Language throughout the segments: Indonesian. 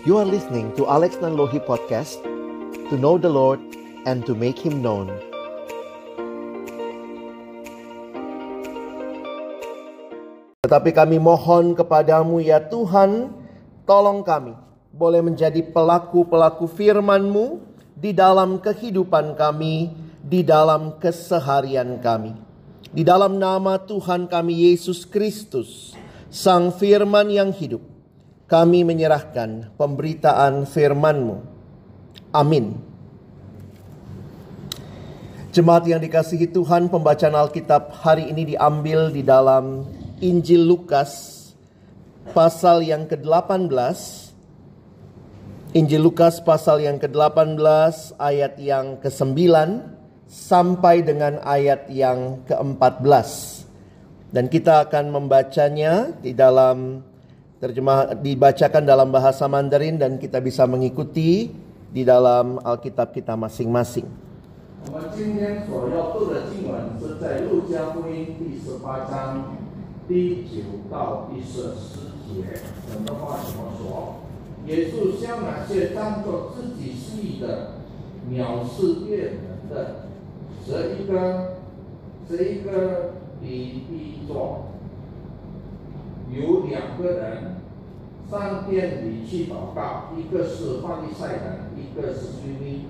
You are listening to Alex Nanlohi Podcast To know the Lord and to make Him known. Tetapi kami mohon kepadamu ya Tuhan Tolong kami boleh menjadi pelaku-pelaku firman-Mu Di dalam kehidupan kami Di dalam keseharian kami. Di dalam nama Tuhan kami Yesus Kristus Sang firman yang hidup, kami menyerahkan pemberitaan firman-Mu. Amin. Jemaat yang dikasihi Tuhan, pembacaan Alkitab hari ini diambil di dalam Injil Lukas pasal yang ke-18. Injil Lukas pasal yang ke-18 ayat yang ke-9 sampai dengan ayat yang ke-14. Dan kita akan membacanya di dalam terjemah dibacakan dalam bahasa Mandarin dan kita bisa mengikuti di dalam Alkitab kita masing-masing. 有两个人上殿里去祷告，一个是法利赛人，一个是虚利。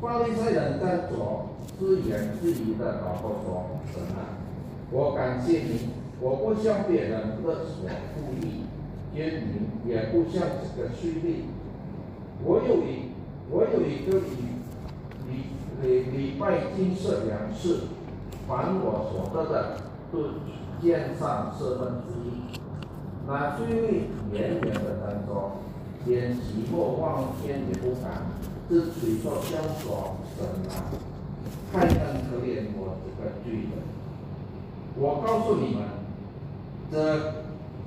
法利赛人在左自言自语的祷告说：“神啊，我感谢你，我不向别人勒索故意，奸淫，也不向这个虚利。我有一我有一个礼礼礼礼拜金色两次，凡我所得的。”是肩上四分之一。那追位远远的当中，连寂寞望天也不敢，只嘴说相说神啊，太恩可怜我这个罪人。我告诉你们，这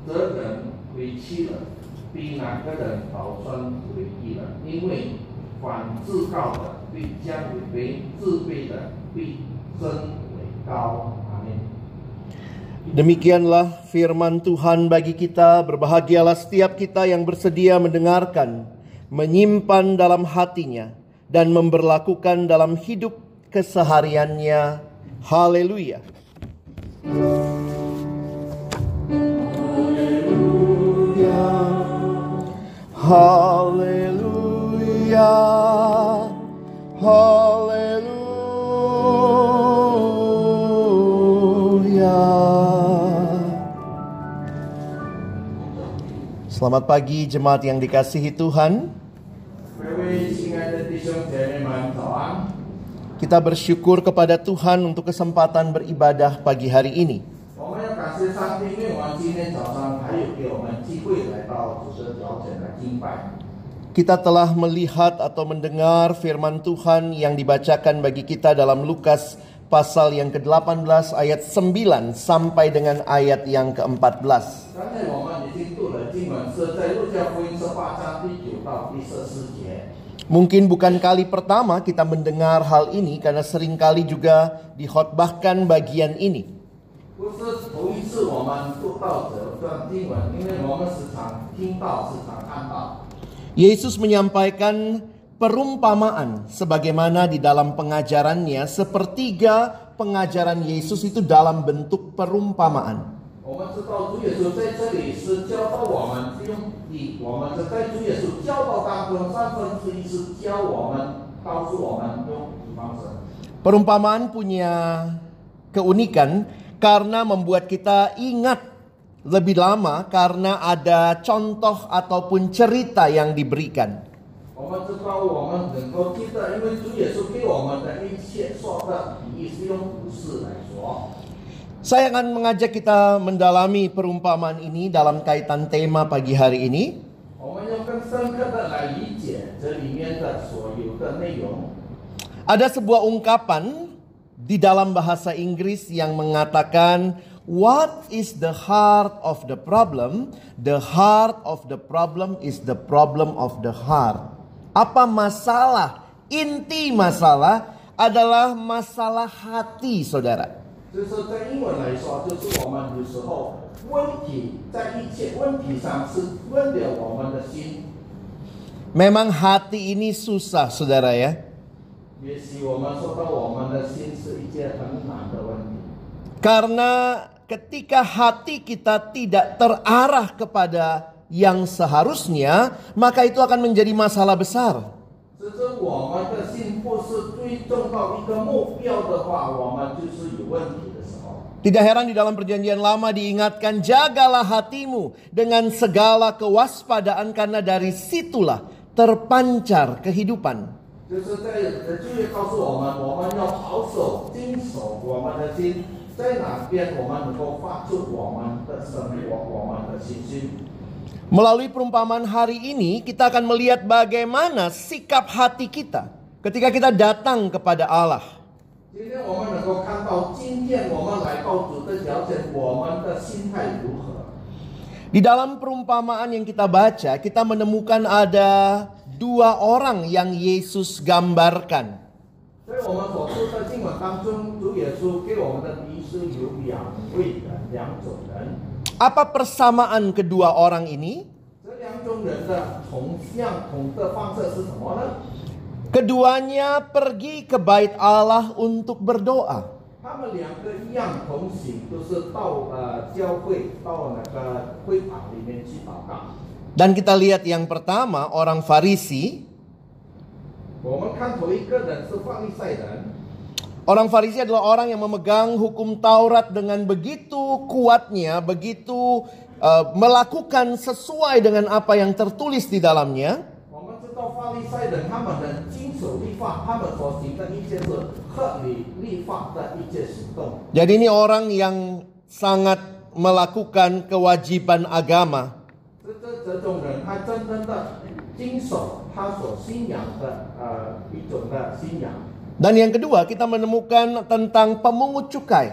这人为妻人，比哪个人保存为义人，因为凡自高的必将为卑，自卑的必升为高。Demikianlah firman Tuhan bagi kita. Berbahagialah setiap kita yang bersedia mendengarkan, menyimpan dalam hatinya, dan memberlakukan dalam hidup kesehariannya. Haleluya! Haleluya! Haleluya! Selamat pagi jemaat yang dikasihi Tuhan. Kita bersyukur kepada Tuhan untuk kesempatan beribadah pagi hari ini. Kita telah melihat atau mendengar firman Tuhan yang dibacakan bagi kita dalam Lukas pasal yang ke-18 ayat 9 sampai dengan ayat yang ke-14. Mungkin bukan kali pertama kita mendengar hal ini karena sering kali juga dikhotbahkan bagian ini. Yesus menyampaikan perumpamaan sebagaimana di dalam pengajarannya sepertiga pengajaran Yesus itu dalam bentuk perumpamaan. Perumpamaan punya keunikan karena membuat kita ingat lebih lama karena ada contoh ataupun cerita yang diberikan. 我们知道我们能够记得，因为主耶稣给我们的一切说的比喻是用故事来说。saya akan mengajak kita mendalami perumpamaan ini dalam kaitan tema pagi hari ini. Ada sebuah ungkapan di dalam bahasa Inggris yang mengatakan What is the heart of the problem? The heart of the problem is the problem of the heart. Apa masalah? Inti masalah adalah masalah hati, saudara. 就是在英文来说，就是我们有时候问题在一切问题上是问了我们的心。 Memang hati ini susah, saudara ya. 也许我们说到我们的心是一件很难的问题， Karena ketika hati kita tidak terarah kepada yang seharusnya, maka itu akan menjadi masalah besar. Tidak heran di dalam perjanjian lama diingatkan jagalah hatimu dengan segala kewaspadaan karena dari situlah terpancar kehidupan. Melalui perumpamaan hari ini, kita akan melihat bagaimana sikap hati kita ketika kita datang kepada Allah. Di dalam perumpamaan yang kita baca, kita menemukan ada dua orang yang Yesus gambarkan. Apa persamaan kedua orang ini? Keduanya pergi ke bait Allah untuk berdoa. Dan kita lihat yang pertama orang Farisi. Orang Farisi adalah orang yang memegang hukum Taurat dengan begitu kuatnya, begitu uh, melakukan sesuai dengan apa yang tertulis di dalamnya. Jadi ini orang yang sangat melakukan kewajiban agama. Dan yang kedua kita menemukan tentang pemungut cukai.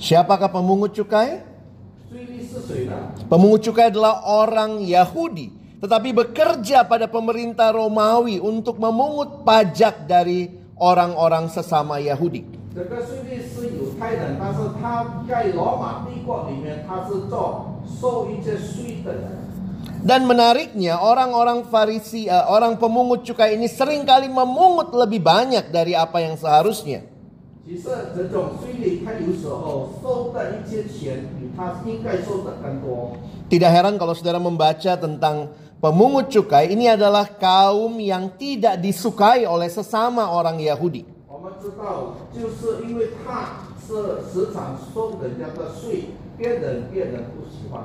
Siapakah pemungut cukai? Pemungut cukai adalah orang Yahudi tetapi bekerja pada pemerintah Romawi untuk memungut pajak dari orang-orang sesama Yahudi. Dan menariknya orang-orang Farisi, eh, orang pemungut cukai ini sering kali memungut lebih banyak dari apa yang seharusnya. Tidak heran kalau saudara membaca tentang pemungut cukai ini adalah kaum yang tidak disukai oleh sesama orang Yahudi. Kita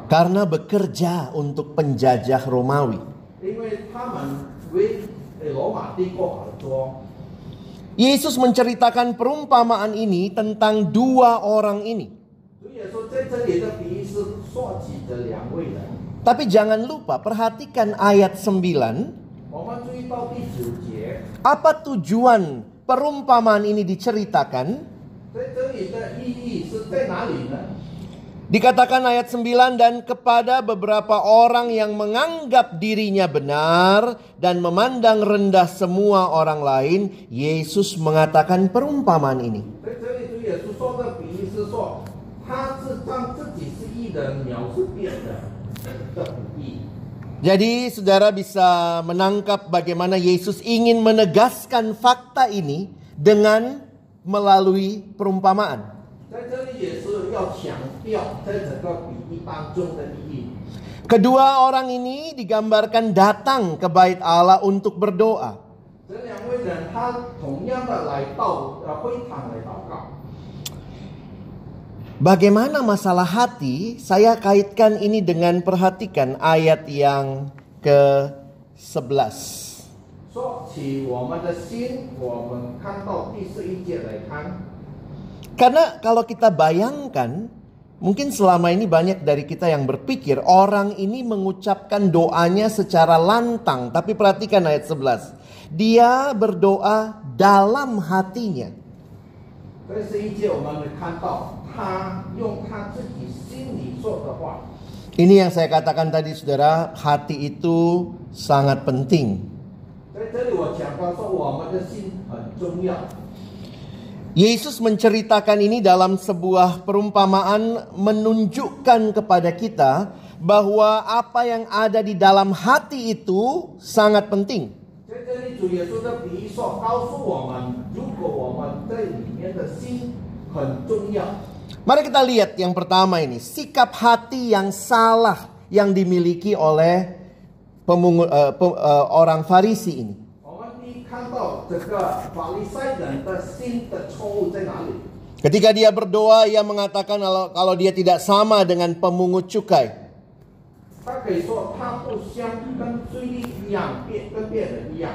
karena bekerja untuk penjajah Romawi. Yesus menceritakan perumpamaan ini tentang dua orang ini. Tapi jangan lupa perhatikan ayat 9. Apa tujuan perumpamaan ini diceritakan? Dikatakan ayat 9 dan kepada beberapa orang yang menganggap dirinya benar dan memandang rendah semua orang lain, Yesus mengatakan perumpamaan ini. Jadi saudara bisa menangkap bagaimana Yesus ingin menegaskan fakta ini dengan melalui perumpamaan. 在这里也是要强调在整个比喻当中的意义。 Kedua orang ini digambarkan datang ke bait Allah untuk berdoa. 这两位人，他同样的来到呃会堂来祷告。 Bagaimana masalah hati? Saya kaitkan ini dengan perhatikan ayat yang ke-11. 说 karena kalau kita bayangkan, mungkin selama ini banyak dari kita yang berpikir orang ini mengucapkan doanya secara lantang. Tapi perhatikan ayat 11. Dia berdoa dalam hatinya. Ini yang saya katakan tadi saudara, hati itu sangat penting. Yesus menceritakan ini dalam sebuah perumpamaan menunjukkan kepada kita bahwa apa yang ada di dalam hati itu sangat penting. Mari kita lihat yang pertama ini, sikap hati yang salah yang dimiliki oleh pemungu, uh, eh, pe, uh, eh, orang Farisi ini. 我们第一看到这个法利赛人的心的错误在哪里？ Ketika dia berdoa, ia mengatakan kalau, kalau dia tidak sama dengan pemungut cukai. 他可以说他不像跟罪利一样，别跟别人一样。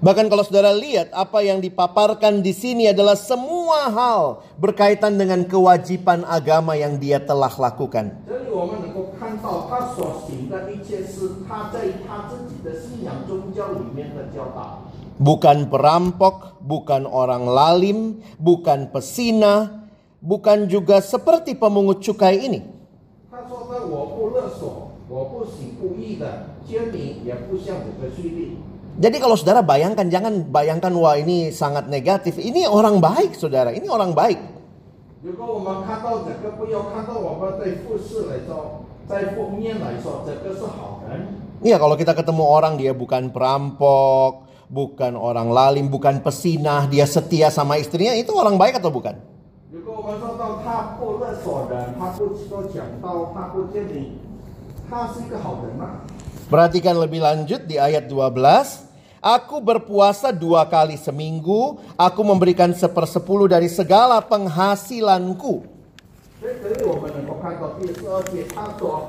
Bahkan kalau saudara lihat apa yang dipaparkan di sini adalah semua hal berkaitan dengan kewajiban agama yang dia telah lakukan. 这 bukan perampok, bukan orang lalim, bukan pesina, bukan juga seperti pemungut cukai ini. Jadi kalau saudara bayangkan, jangan bayangkan wah ini sangat negatif. Ini orang baik saudara, ini orang baik. Iya kalau kita ketemu orang dia bukan perampok, bukan orang lalim, bukan pesinah, dia setia sama istrinya, itu orang baik atau bukan? 如果我们说到他不勒索人，他不说讲到他不奸民，他是一个好人吗？ Perhatikan lebih lanjut di ayat 12. Aku berpuasa dua kali seminggu, aku memberikan sepersepuluh dari segala penghasilanku. 所以这里我们能够看到第十二节，他说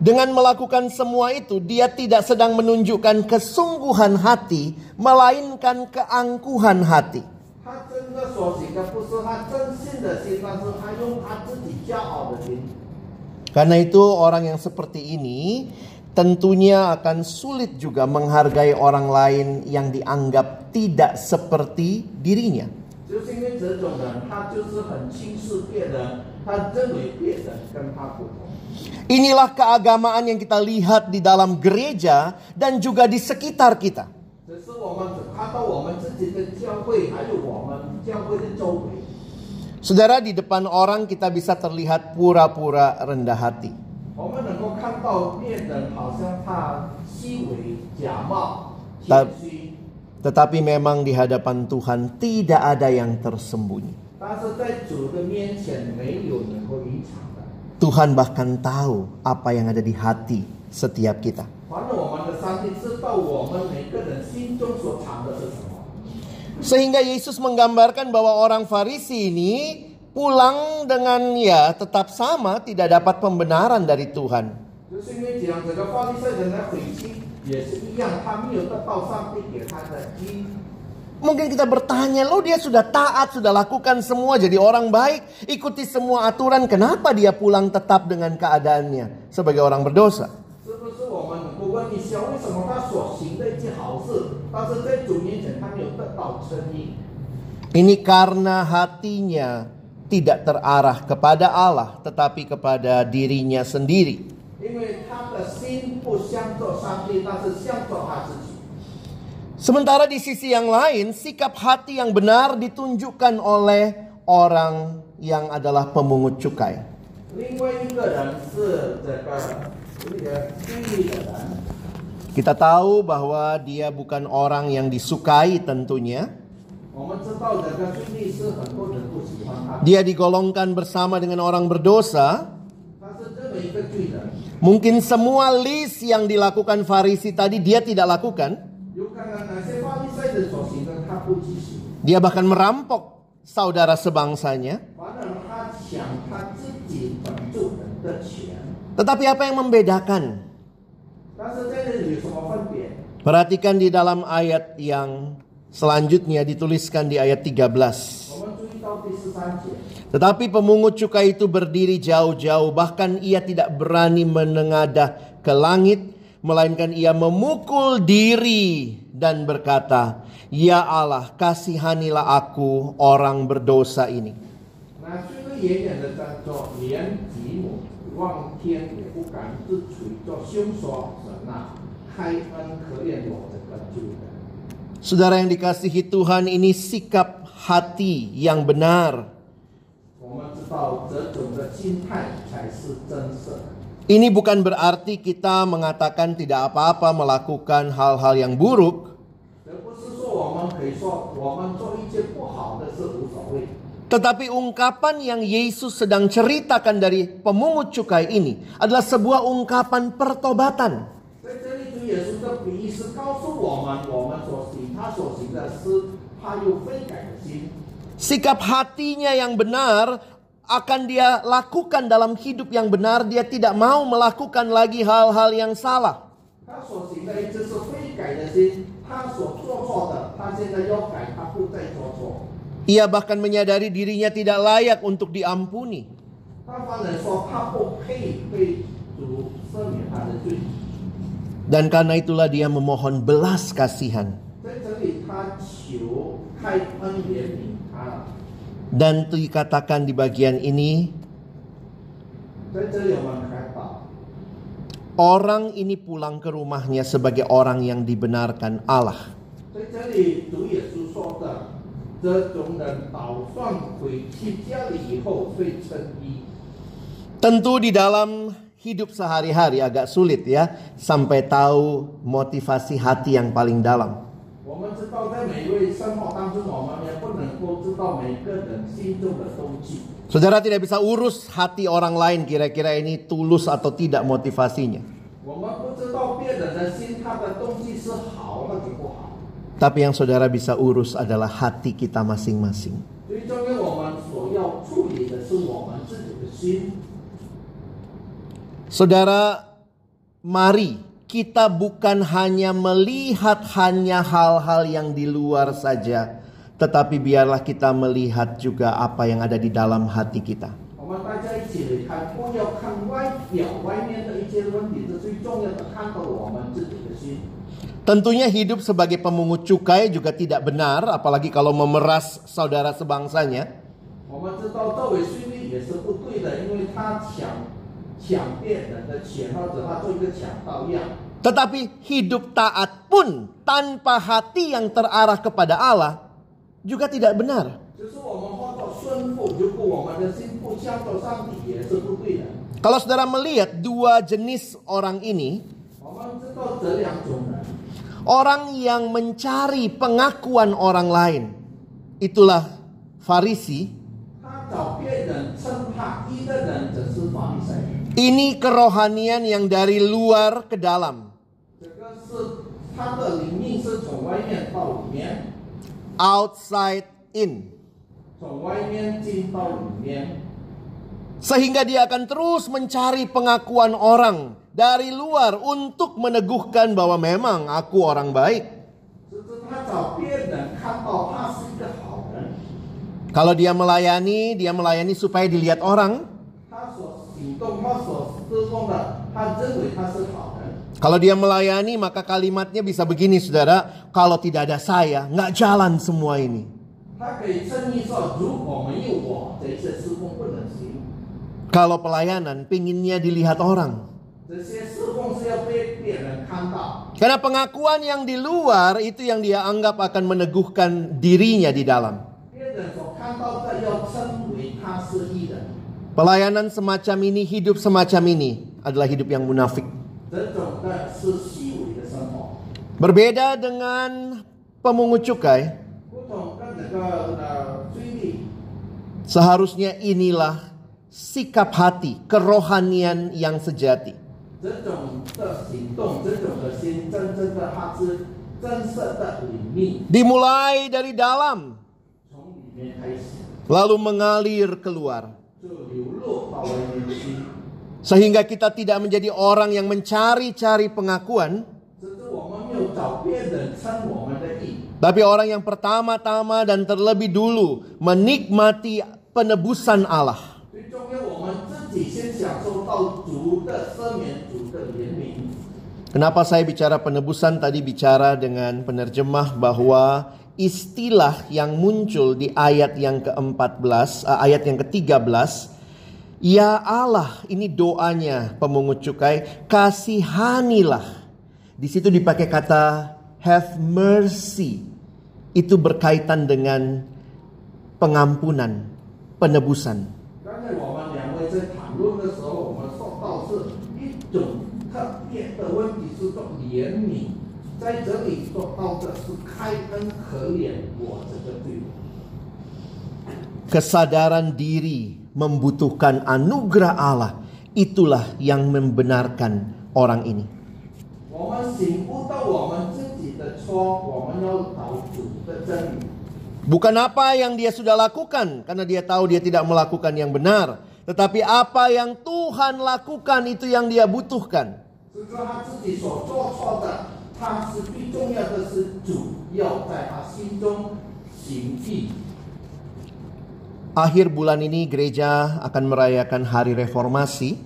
Dengan melakukan semua itu, dia tidak sedang menunjukkan kesungguhan hati, melainkan keangkuhan hati. Karena itu, orang yang seperti ini tentunya akan sulit juga menghargai orang lain yang dianggap tidak seperti dirinya. Inilah keagamaan yang kita lihat di dalam gereja dan juga di sekitar kita. Saudara, di depan orang kita bisa terlihat pura-pura rendah hati. Tetapi memang di hadapan Tuhan tidak ada yang tersembunyi. Tuhan bahkan tahu apa yang ada di hati setiap kita. Sehingga Yesus menggambarkan bahwa orang Farisi ini pulang dengan ya tetap sama tidak dapat pembenaran dari Tuhan. Mungkin kita bertanya, lo dia sudah taat, sudah lakukan semua jadi orang baik, ikuti semua aturan, kenapa dia pulang tetap dengan keadaannya sebagai orang berdosa? Ini karena hatinya tidak terarah kepada Allah, tetapi kepada dirinya sendiri. Sementara di sisi yang lain, sikap hati yang benar ditunjukkan oleh orang yang adalah pemungut cukai. Kita tahu bahwa dia bukan orang yang disukai tentunya. Dia digolongkan bersama dengan orang berdosa. Mungkin semua list yang dilakukan Farisi tadi dia tidak lakukan. Dia bahkan merampok saudara sebangsanya. Tetapi apa yang membedakan? Perhatikan di dalam ayat yang selanjutnya dituliskan di ayat 13. Tetapi pemungut cukai itu berdiri jauh-jauh bahkan ia tidak berani menengadah ke langit melainkan ia memukul diri dan berkata, "Ya Allah, kasihanilah aku, orang berdosa ini." Saudara yang dikasihi Tuhan, ini sikap hati yang benar. Ini bukan berarti kita mengatakan tidak apa-apa melakukan hal-hal yang buruk. Tetapi ungkapan yang Yesus sedang ceritakan dari pemungut cukai ini adalah sebuah ungkapan pertobatan. Sikap hatinya yang benar akan dia lakukan dalam hidup yang benar, dia tidak mau melakukan lagi hal-hal yang salah. Ia bahkan menyadari dirinya tidak layak untuk diampuni. Dan karena itulah dia memohon belas kasihan. Dan dikatakan di bagian ini, 在这里我们看到， orang ini pulang ke rumahnya sebagai orang yang dibenarkan Allah. 在这里主耶稣说的，这种人倒算回去家里以后会称义。 Tentu di dalam hidup sehari-hari agak sulit ya sampai tahu motivasi hati yang paling dalam. 我们知道，在每一位生活当中，我们 Saudara tidak bisa urus hati orang lain kira-kira ini tulus atau tidak motivasinya. Tapi yang saudara bisa urus adalah hati kita masing-masing. Saudara, mari kita bukan hanya melihat hanya hal-hal yang di luar saja, tetapi biarlah kita melihat juga apa yang ada di dalam hati kita. Tentunya hidup sebagai pemungut cukai juga tidak benar, apalagi kalau memeras saudara sebangsanya. Tetapi hidup taat pun tanpa hati yang terarah kepada Allah juga tidak benar. Kalau saudara melihat dua jenis orang ini, orang yang mencari pengakuan orang lain, itulah Farisi. Ini kerohanian yang dari luar ke dalam outside in. Sehingga dia akan terus mencari pengakuan orang dari luar untuk meneguhkan bahwa memang aku orang baik. Kalau dia melayani, dia melayani supaya dilihat orang. Kalau dia melayani maka kalimatnya bisa begini saudara. Kalau tidak ada saya nggak jalan semua ini. Kalau pelayanan pinginnya dilihat orang. Karena pengakuan yang di luar itu yang dia anggap akan meneguhkan dirinya di dalam. Pelayanan semacam ini, hidup semacam ini adalah hidup yang munafik. Berbeda dengan pemungut cukai, seharusnya inilah sikap hati, kerohanian yang sejati. Dimulai dari dalam, lalu mengalir keluar. Sehingga kita tidak menjadi orang yang mencari-cari pengakuan, tapi orang yang pertama-tama dan terlebih dulu menikmati penebusan Allah. Kenapa saya bicara penebusan tadi bicara dengan penerjemah bahwa istilah yang muncul di ayat yang ke-14, eh, ayat yang ke-13 Ya Allah, ini doanya pemungut cukai, kasihanilah di situ dipakai kata have mercy. Itu berkaitan dengan pengampunan, penebusan. Kesadaran diri membutuhkan anugerah Allah. Itulah yang membenarkan orang ini. 我们醒悟到我们自己的错，我们要找主的真理。 Bukan apa yang dia sudah lakukan, karena dia tahu dia tidak melakukan yang benar, tetapi apa yang Tuhan lakukan itu yang dia butuhkan. 是说他自己所做错的，他是最重要的是主要在他心中行义。 Akhir bulan ini gereja akan merayakan hari reformasi.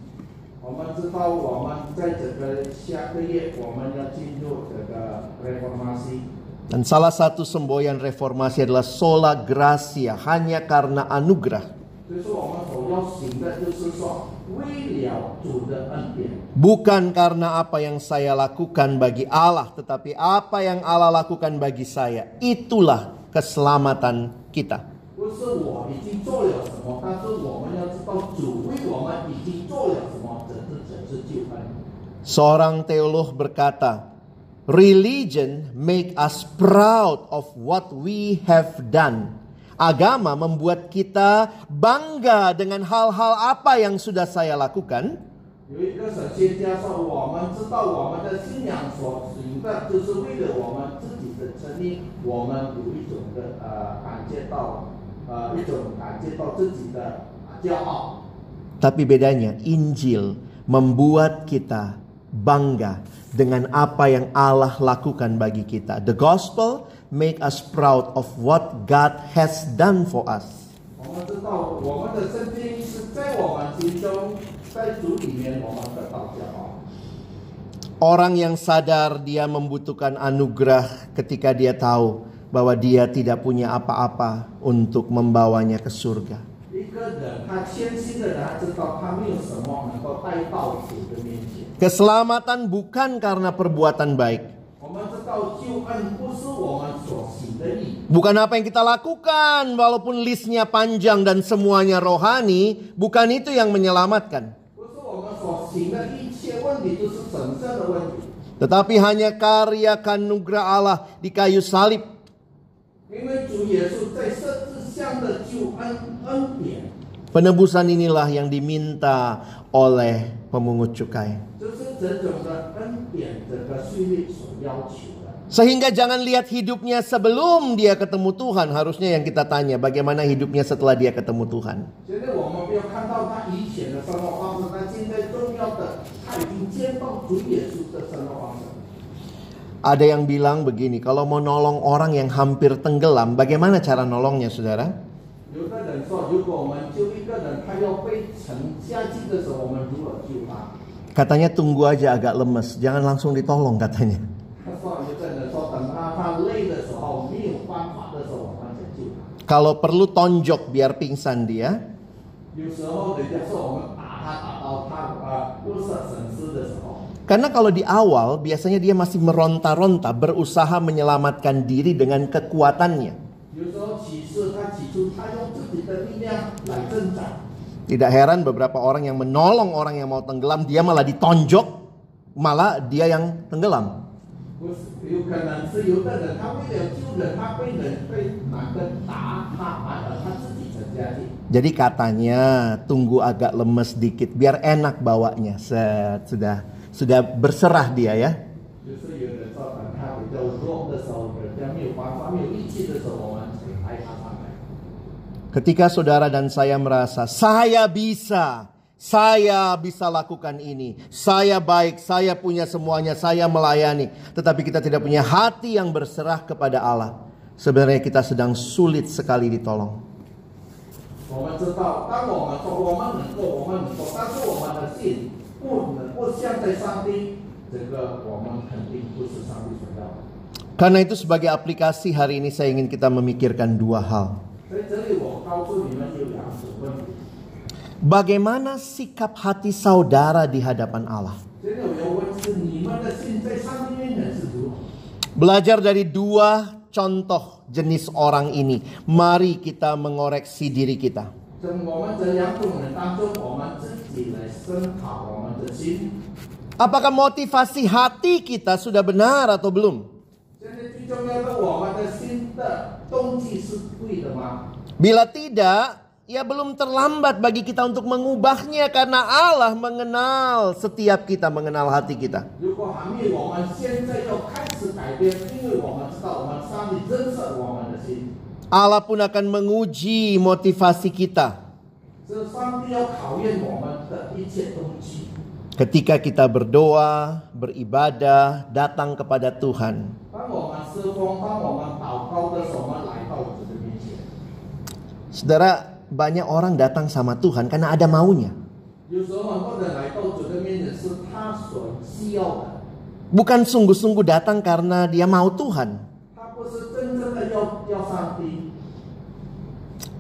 我们知道，我们在这个下个月我们要进入这个 reformasi， Dan salah satu semboyan reformasi adalah sola gracia, hanya karena anugerah. 就是我们所要行的，就是说为了主的恩典， Bukan karena apa yang saya lakukan bagi Allah, tetapi apa yang Allah lakukan bagi saya. Itulah keselamatan kita. 不 Seorang teolog berkata, "Religion make us proud of what we have done." Agama membuat kita bangga dengan hal-hal apa yang sudah saya lakukan. Tapi bedanya Injil membuat kita bangga dengan apa yang Allah lakukan bagi kita. The gospel make us proud of what God has done for us. Orang yang sadar dia membutuhkan anugerah ketika dia tahu bahwa dia tidak punya apa-apa untuk membawanya ke surga. Keselamatan bukan karena perbuatan baik. Bukan apa yang kita lakukan, walaupun listnya panjang dan semuanya rohani, bukan itu yang menyelamatkan. Tetapi hanya karya kanugerah Allah di kayu salib. Penebusan inilah yang diminta oleh pemungut cukai 就是这种的恩典，这个训练所要求的。 Sehingga jangan lihat hidupnya sebelum dia ketemu Tuhan. Harusnya yang kita tanya bagaimana hidupnya setelah dia ketemu Tuhan. 现在我们没有看到他以前的生活方式，但现在重要的，他已经见到主耶稣的生活方式。 Ada yang bilang begini, kalau mau nolong orang yang hampir tenggelam, bagaimana cara nolongnya saudara? 有的人说，如果我们救一个人，他要被沉下去的时候，我们如何救他？ Katanya tunggu aja agak lemes, jangan langsung ditolong katanya. Kalau perlu tonjok biar pingsan dia. Karena kalau di awal biasanya dia masih meronta-ronta berusaha menyelamatkan diri dengan kekuatannya. Tidak heran beberapa orang yang menolong orang yang mau tenggelam, dia malah ditonjok, malah dia yang tenggelam. Jadi katanya tunggu agak lemes dikit biar enak bawanya. Set, sudah sudah berserah dia ya. Ketika saudara dan saya merasa saya bisa, saya bisa lakukan ini, saya baik, saya punya semuanya, saya melayani, tetapi kita tidak punya hati yang berserah kepada Allah. Sebenarnya kita sedang sulit sekali ditolong. Karena itu sebagai aplikasi hari ini saya ingin kita memikirkan dua hal. Bagaimana sikap hati saudara di hadapan Allah? Belajar dari dua contoh jenis orang ini. Mari kita mengoreksi diri kita. Apakah motivasi hati kita sudah benar atau belum? Bila tidak, ya belum terlambat bagi kita untuk mengubahnya karena Allah mengenal setiap kita, mengenal hati kita. Allah pun akan menguji motivasi kita. Ketika kita berdoa, beribadah, datang kepada Tuhan. 当我们侍奉，当我们祷告的时候，我们来到主的面前。 Saudara, banyak orang datang sama Tuhan karena ada maunya. 有时候很多人来到主的面前是他所需要的， Bukan sungguh-sungguh datang karena dia mau Tuhan. 他不是真正的要要上帝。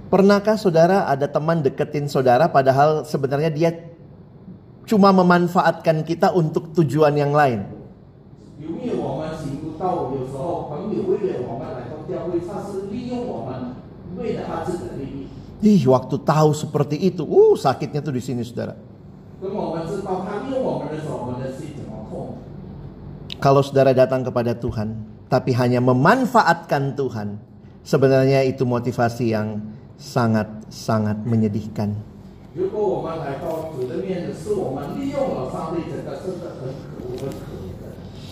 Pernahkah saudara ada teman deketin saudara padahal sebenarnya dia cuma memanfaatkan kita untuk tujuan yang lain? Ih, waktu tahu seperti itu, uh sakitnya tuh di sini saudara. Kalau saudara datang kepada Tuhan, tapi hanya memanfaatkan Tuhan, sebenarnya itu motivasi yang sangat-sangat menyedihkan.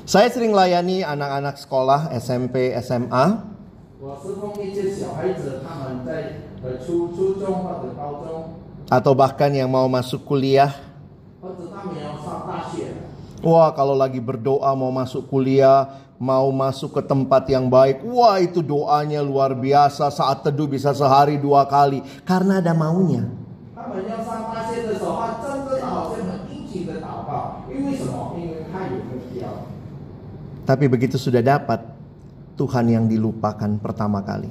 Saya sering layani anak-anak sekolah SMP, SMA atau bahkan yang mau masuk kuliah. Wah, kalau lagi berdoa mau masuk kuliah, mau masuk ke tempat yang baik, wah itu doanya luar biasa. Saat teduh bisa sehari dua kali karena ada maunya. Tapi begitu sudah dapat, Tuhan yang dilupakan pertama kali.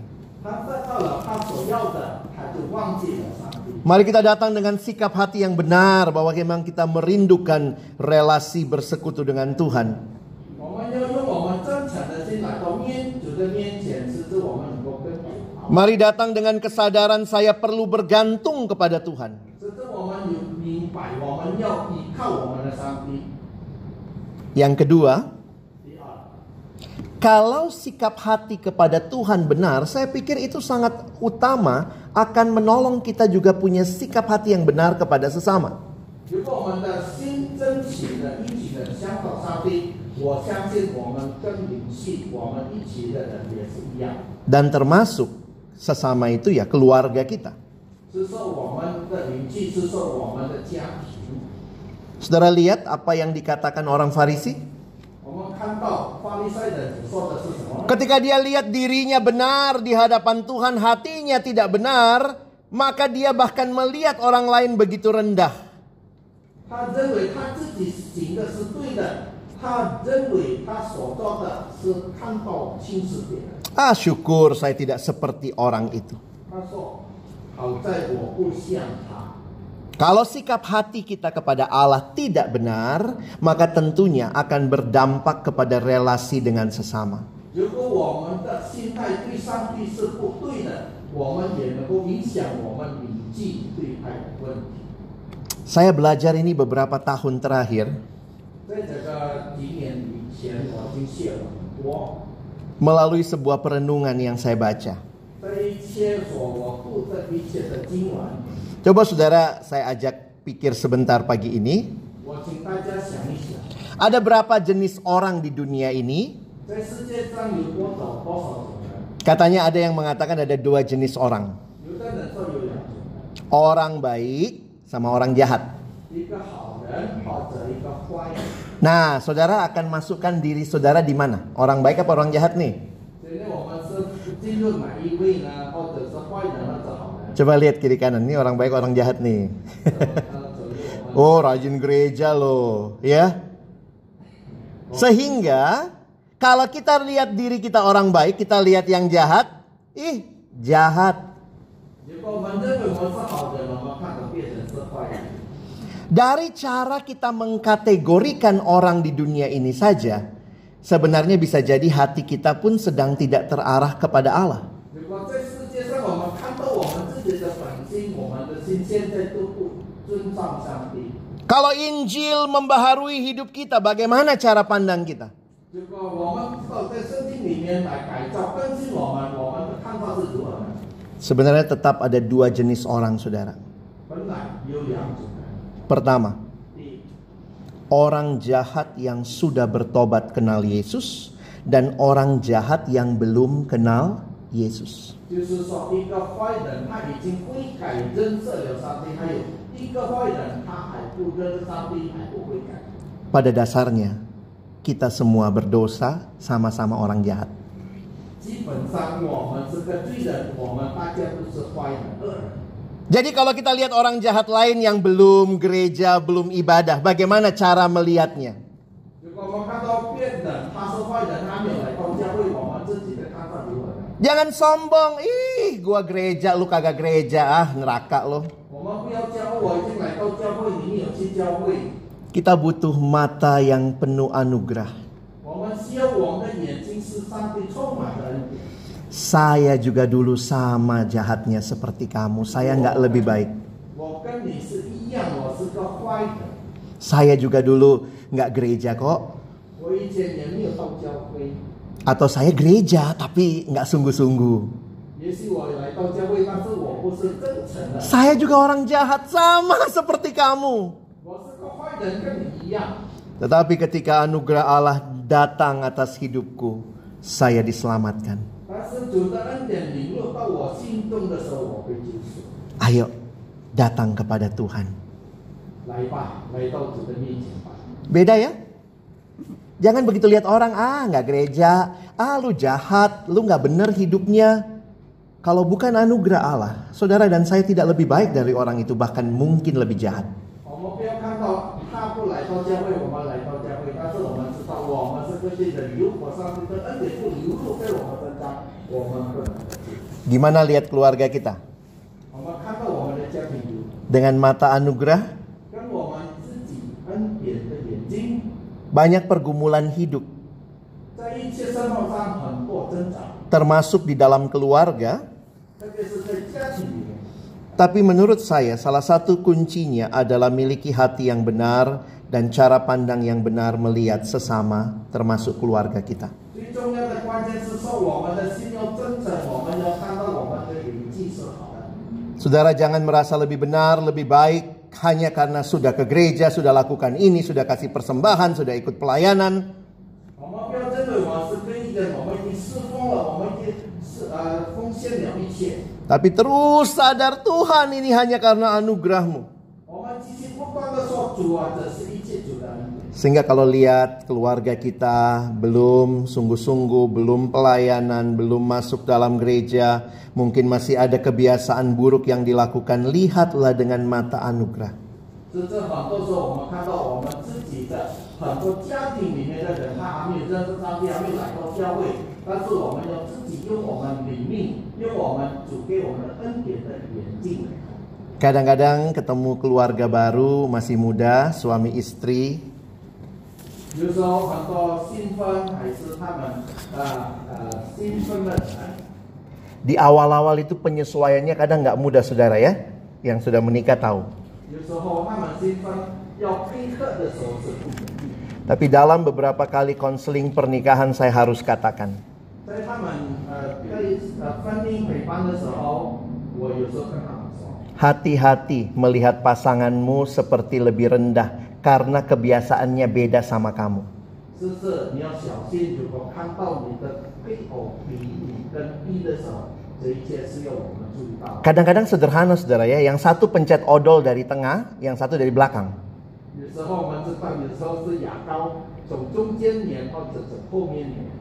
Mari kita datang dengan sikap hati yang benar bahwa memang kita merindukan relasi bersekutu dengan Tuhan. Mari datang dengan kesadaran saya perlu bergantung kepada Tuhan. Yang kedua, kalau sikap hati kepada Tuhan benar, saya pikir itu sangat utama akan menolong kita juga punya sikap hati yang benar kepada sesama. Dan termasuk sesama itu ya keluarga kita. Saudara lihat apa yang dikatakan orang Farisi? Ketika dia lihat dirinya benar di hadapan Tuhan, hatinya tidak benar, maka dia bahkan melihat orang lain begitu rendah. Ah, syukur saya tidak seperti orang itu. Kalau sikap hati kita kepada Allah tidak benar, maka tentunya akan berdampak kepada relasi dengan sesama. Saya belajar ini beberapa tahun terakhir. Melalui sebuah perenungan yang saya baca. Coba saudara saya ajak pikir sebentar pagi ini. Ada berapa jenis orang di dunia ini? Katanya ada yang mengatakan ada dua jenis orang. Orang baik sama orang jahat. Nah, saudara akan masukkan diri saudara di mana? Orang baik apa orang jahat nih? Coba lihat kiri kanan, nih orang baik orang jahat nih. oh, rajin gereja loh, ya. Sehingga kalau kita lihat diri kita orang baik, kita lihat yang jahat, ih, jahat. Dari cara kita mengkategorikan orang di dunia ini saja, sebenarnya bisa jadi hati kita pun sedang tidak terarah kepada Allah. Kalau Injil membaharui hidup kita, bagaimana cara pandang kita? Sebenarnya tetap ada dua jenis orang, saudara. Pertama, orang jahat yang sudah bertobat kenal Yesus dan orang jahat yang belum kenal Yesus. Pada dasarnya, kita semua berdosa sama-sama orang jahat. Jadi kalau kita lihat orang jahat lain yang belum gereja, belum ibadah, bagaimana cara melihatnya? Jangan sombong, ih gua gereja, lu kagak gereja, ah neraka lo. Kita butuh mata yang penuh anugerah. Saya juga dulu sama jahatnya seperti kamu. Saya nggak lebih baik. Saya juga dulu nggak gereja kok. Atau saya gereja tapi nggak sungguh-sungguh. Saya juga orang jahat sama seperti kamu. Tetapi ketika anugerah Allah datang atas hidupku, saya diselamatkan. Ayo datang kepada Tuhan. Beda ya? Jangan begitu lihat orang, ah nggak gereja, ah lu jahat, lu nggak bener hidupnya. Kalau bukan anugerah Allah, saudara dan saya tidak lebih baik dari orang itu, bahkan mungkin lebih jahat. Gimana lihat keluarga kita? Dengan mata anugerah? Banyak pergumulan hidup. Termasuk di dalam keluarga tapi menurut saya salah satu kuncinya adalah miliki hati yang benar dan cara pandang yang benar melihat sesama termasuk keluarga kita. Saudara jangan merasa lebih benar, lebih baik hanya karena sudah ke gereja, sudah lakukan ini, sudah kasih persembahan, sudah ikut pelayanan. Tapi terus sadar Tuhan ini hanya karena anugerahmu. Sehingga kalau lihat keluarga kita belum sungguh-sungguh, belum pelayanan, belum masuk dalam gereja, mungkin masih ada kebiasaan buruk yang dilakukan, lihatlah dengan mata anugerah. 这这很多时候我们看到我们自己的很多家庭里面的人，他还没有认识上帝，还没有来到教会，但是我们要自己用我们灵命，用我们主给我们的恩典的眼睛来看。 Kadang-kadang ketemu keluarga baru, masih muda, suami istri, 有时候很多新婚还是他们呃呃新婚的人， di awal-awal itu penyesuaiannya kadang nggak mudah saudara ya. Yang sudah menikah tahu. 有时候他们新婚要配合的时候是不容易。 Tapi dalam beberapa kali konseling pernikahan saya harus katakan, 在他们呃对呃婚姻陪伴的时候，我有时候跟他们说， hati-hati melihat pasanganmu seperti lebih rendah karena kebiasaannya beda sama kamu. Kadang-kadang sederhana saudara ya, yang satu pencet odol dari tengah, yang satu dari belakang.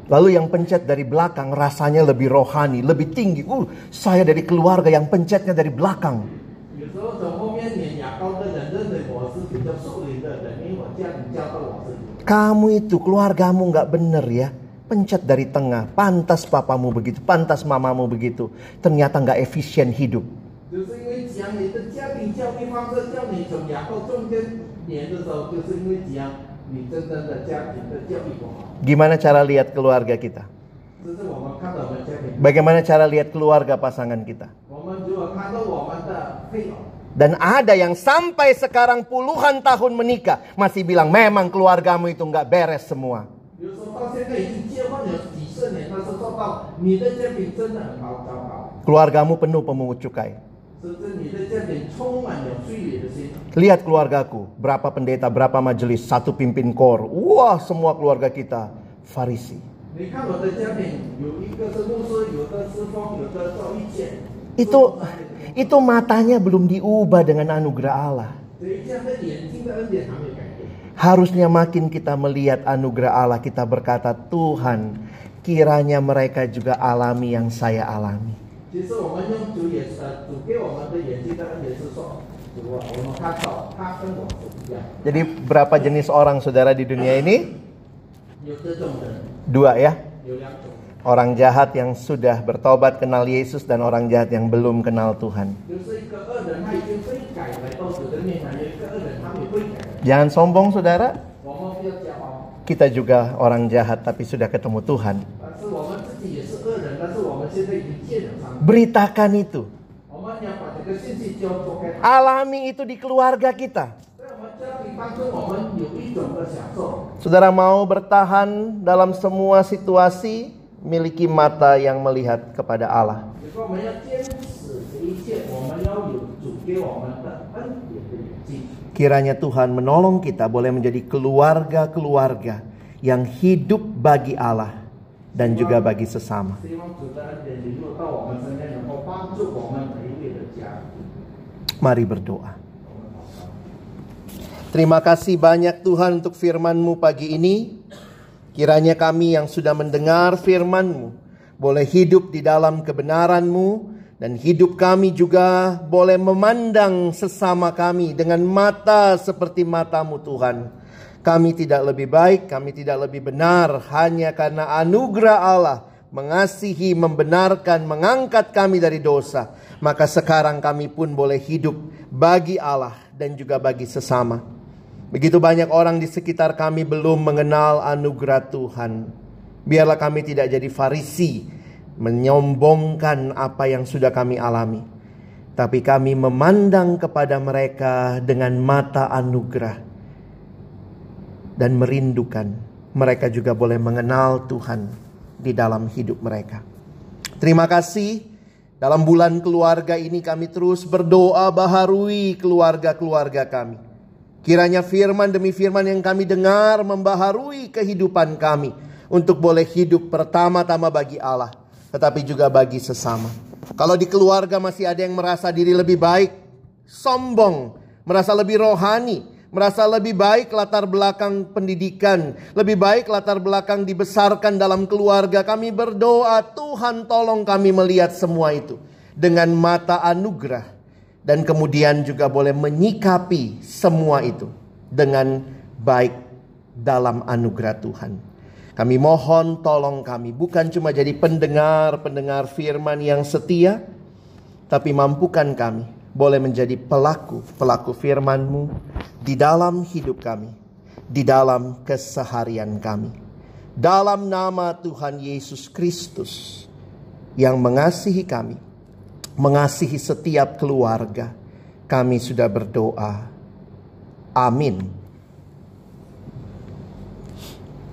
Lalu yang pencet dari belakang rasanya lebih rohani, lebih tinggi. Uh, saya dari keluarga yang pencetnya dari belakang. Kamu itu keluargamu nggak bener ya. Pencet dari tengah. Pantas papamu begitu. Pantas mamamu begitu. Ternyata nggak efisien hidup. Gimana cara lihat keluarga kita? Bagaimana cara lihat keluarga pasangan kita? Dan ada yang sampai sekarang puluhan tahun menikah masih bilang memang keluargamu itu nggak beres semua. 比如说到现在已经结婚了几十年，但是做到你的家庭真的很好糟糕， Keluargamu penuh pemungut cukai. 甚至你的家庭充满了罪孽的心。 Lihat keluargaku, berapa pendeta, berapa majelis, satu pimpin kor. Wah, semua keluarga kita Farisi. 你看我的家庭，有一个是牧师，有的是风，有的做意见。 Itu itu matanya belum diubah dengan anugerah Allah. Harusnya makin kita melihat anugerah Allah kita berkata, Tuhan kiranya mereka juga alami yang saya alami. Jadi berapa jenis orang saudara di dunia ini? Dua ya. Orang jahat yang sudah bertobat kenal Yesus dan orang jahat yang belum kenal Tuhan. Jangan sombong saudara. Kita juga orang jahat tapi sudah ketemu Tuhan. Beritakan itu. Alami itu di keluarga kita. Saudara mau bertahan dalam semua situasi, miliki mata yang melihat kepada Allah. Kiranya Tuhan menolong kita boleh menjadi keluarga-keluarga yang hidup bagi Allah dan juga bagi sesama. Mari berdoa. Terima kasih banyak Tuhan untuk firman-Mu pagi ini. Kiranya kami yang sudah mendengar firman-Mu boleh hidup di dalam kebenaran-Mu dan hidup kami juga boleh memandang sesama kami dengan mata seperti matamu Tuhan. Kami tidak lebih baik, kami tidak lebih benar hanya karena anugerah Allah mengasihi, membenarkan, mengangkat kami dari dosa. Maka sekarang kami pun boleh hidup bagi Allah dan juga bagi sesama. Begitu banyak orang di sekitar kami belum mengenal anugerah Tuhan. Biarlah kami tidak jadi farisi, menyombongkan apa yang sudah kami alami. Tapi kami memandang kepada mereka dengan mata anugerah. Dan merindukan mereka juga boleh mengenal Tuhan di dalam hidup mereka. Terima kasih. Dalam bulan keluarga ini kami terus berdoa baharui keluarga-keluarga kami. Kiranya firman demi firman yang kami dengar membaharui kehidupan kami untuk boleh hidup pertama-tama bagi Allah, tetapi juga bagi sesama. Kalau di keluarga masih ada yang merasa diri lebih baik, sombong, merasa lebih rohani, merasa lebih baik latar belakang pendidikan, lebih baik latar belakang dibesarkan dalam keluarga, kami berdoa, Tuhan tolong kami melihat semua itu dengan mata anugerah dan kemudian juga boleh menyikapi semua itu dengan baik dalam anugerah Tuhan. Kami mohon tolong kami bukan cuma jadi pendengar-pendengar firman yang setia, tapi mampukan kami boleh menjadi pelaku-pelaku firman-Mu di dalam hidup kami, di dalam keseharian kami. Dalam nama Tuhan Yesus Kristus yang mengasihi kami, mengasihi setiap keluarga, kami sudah berdoa. Amin.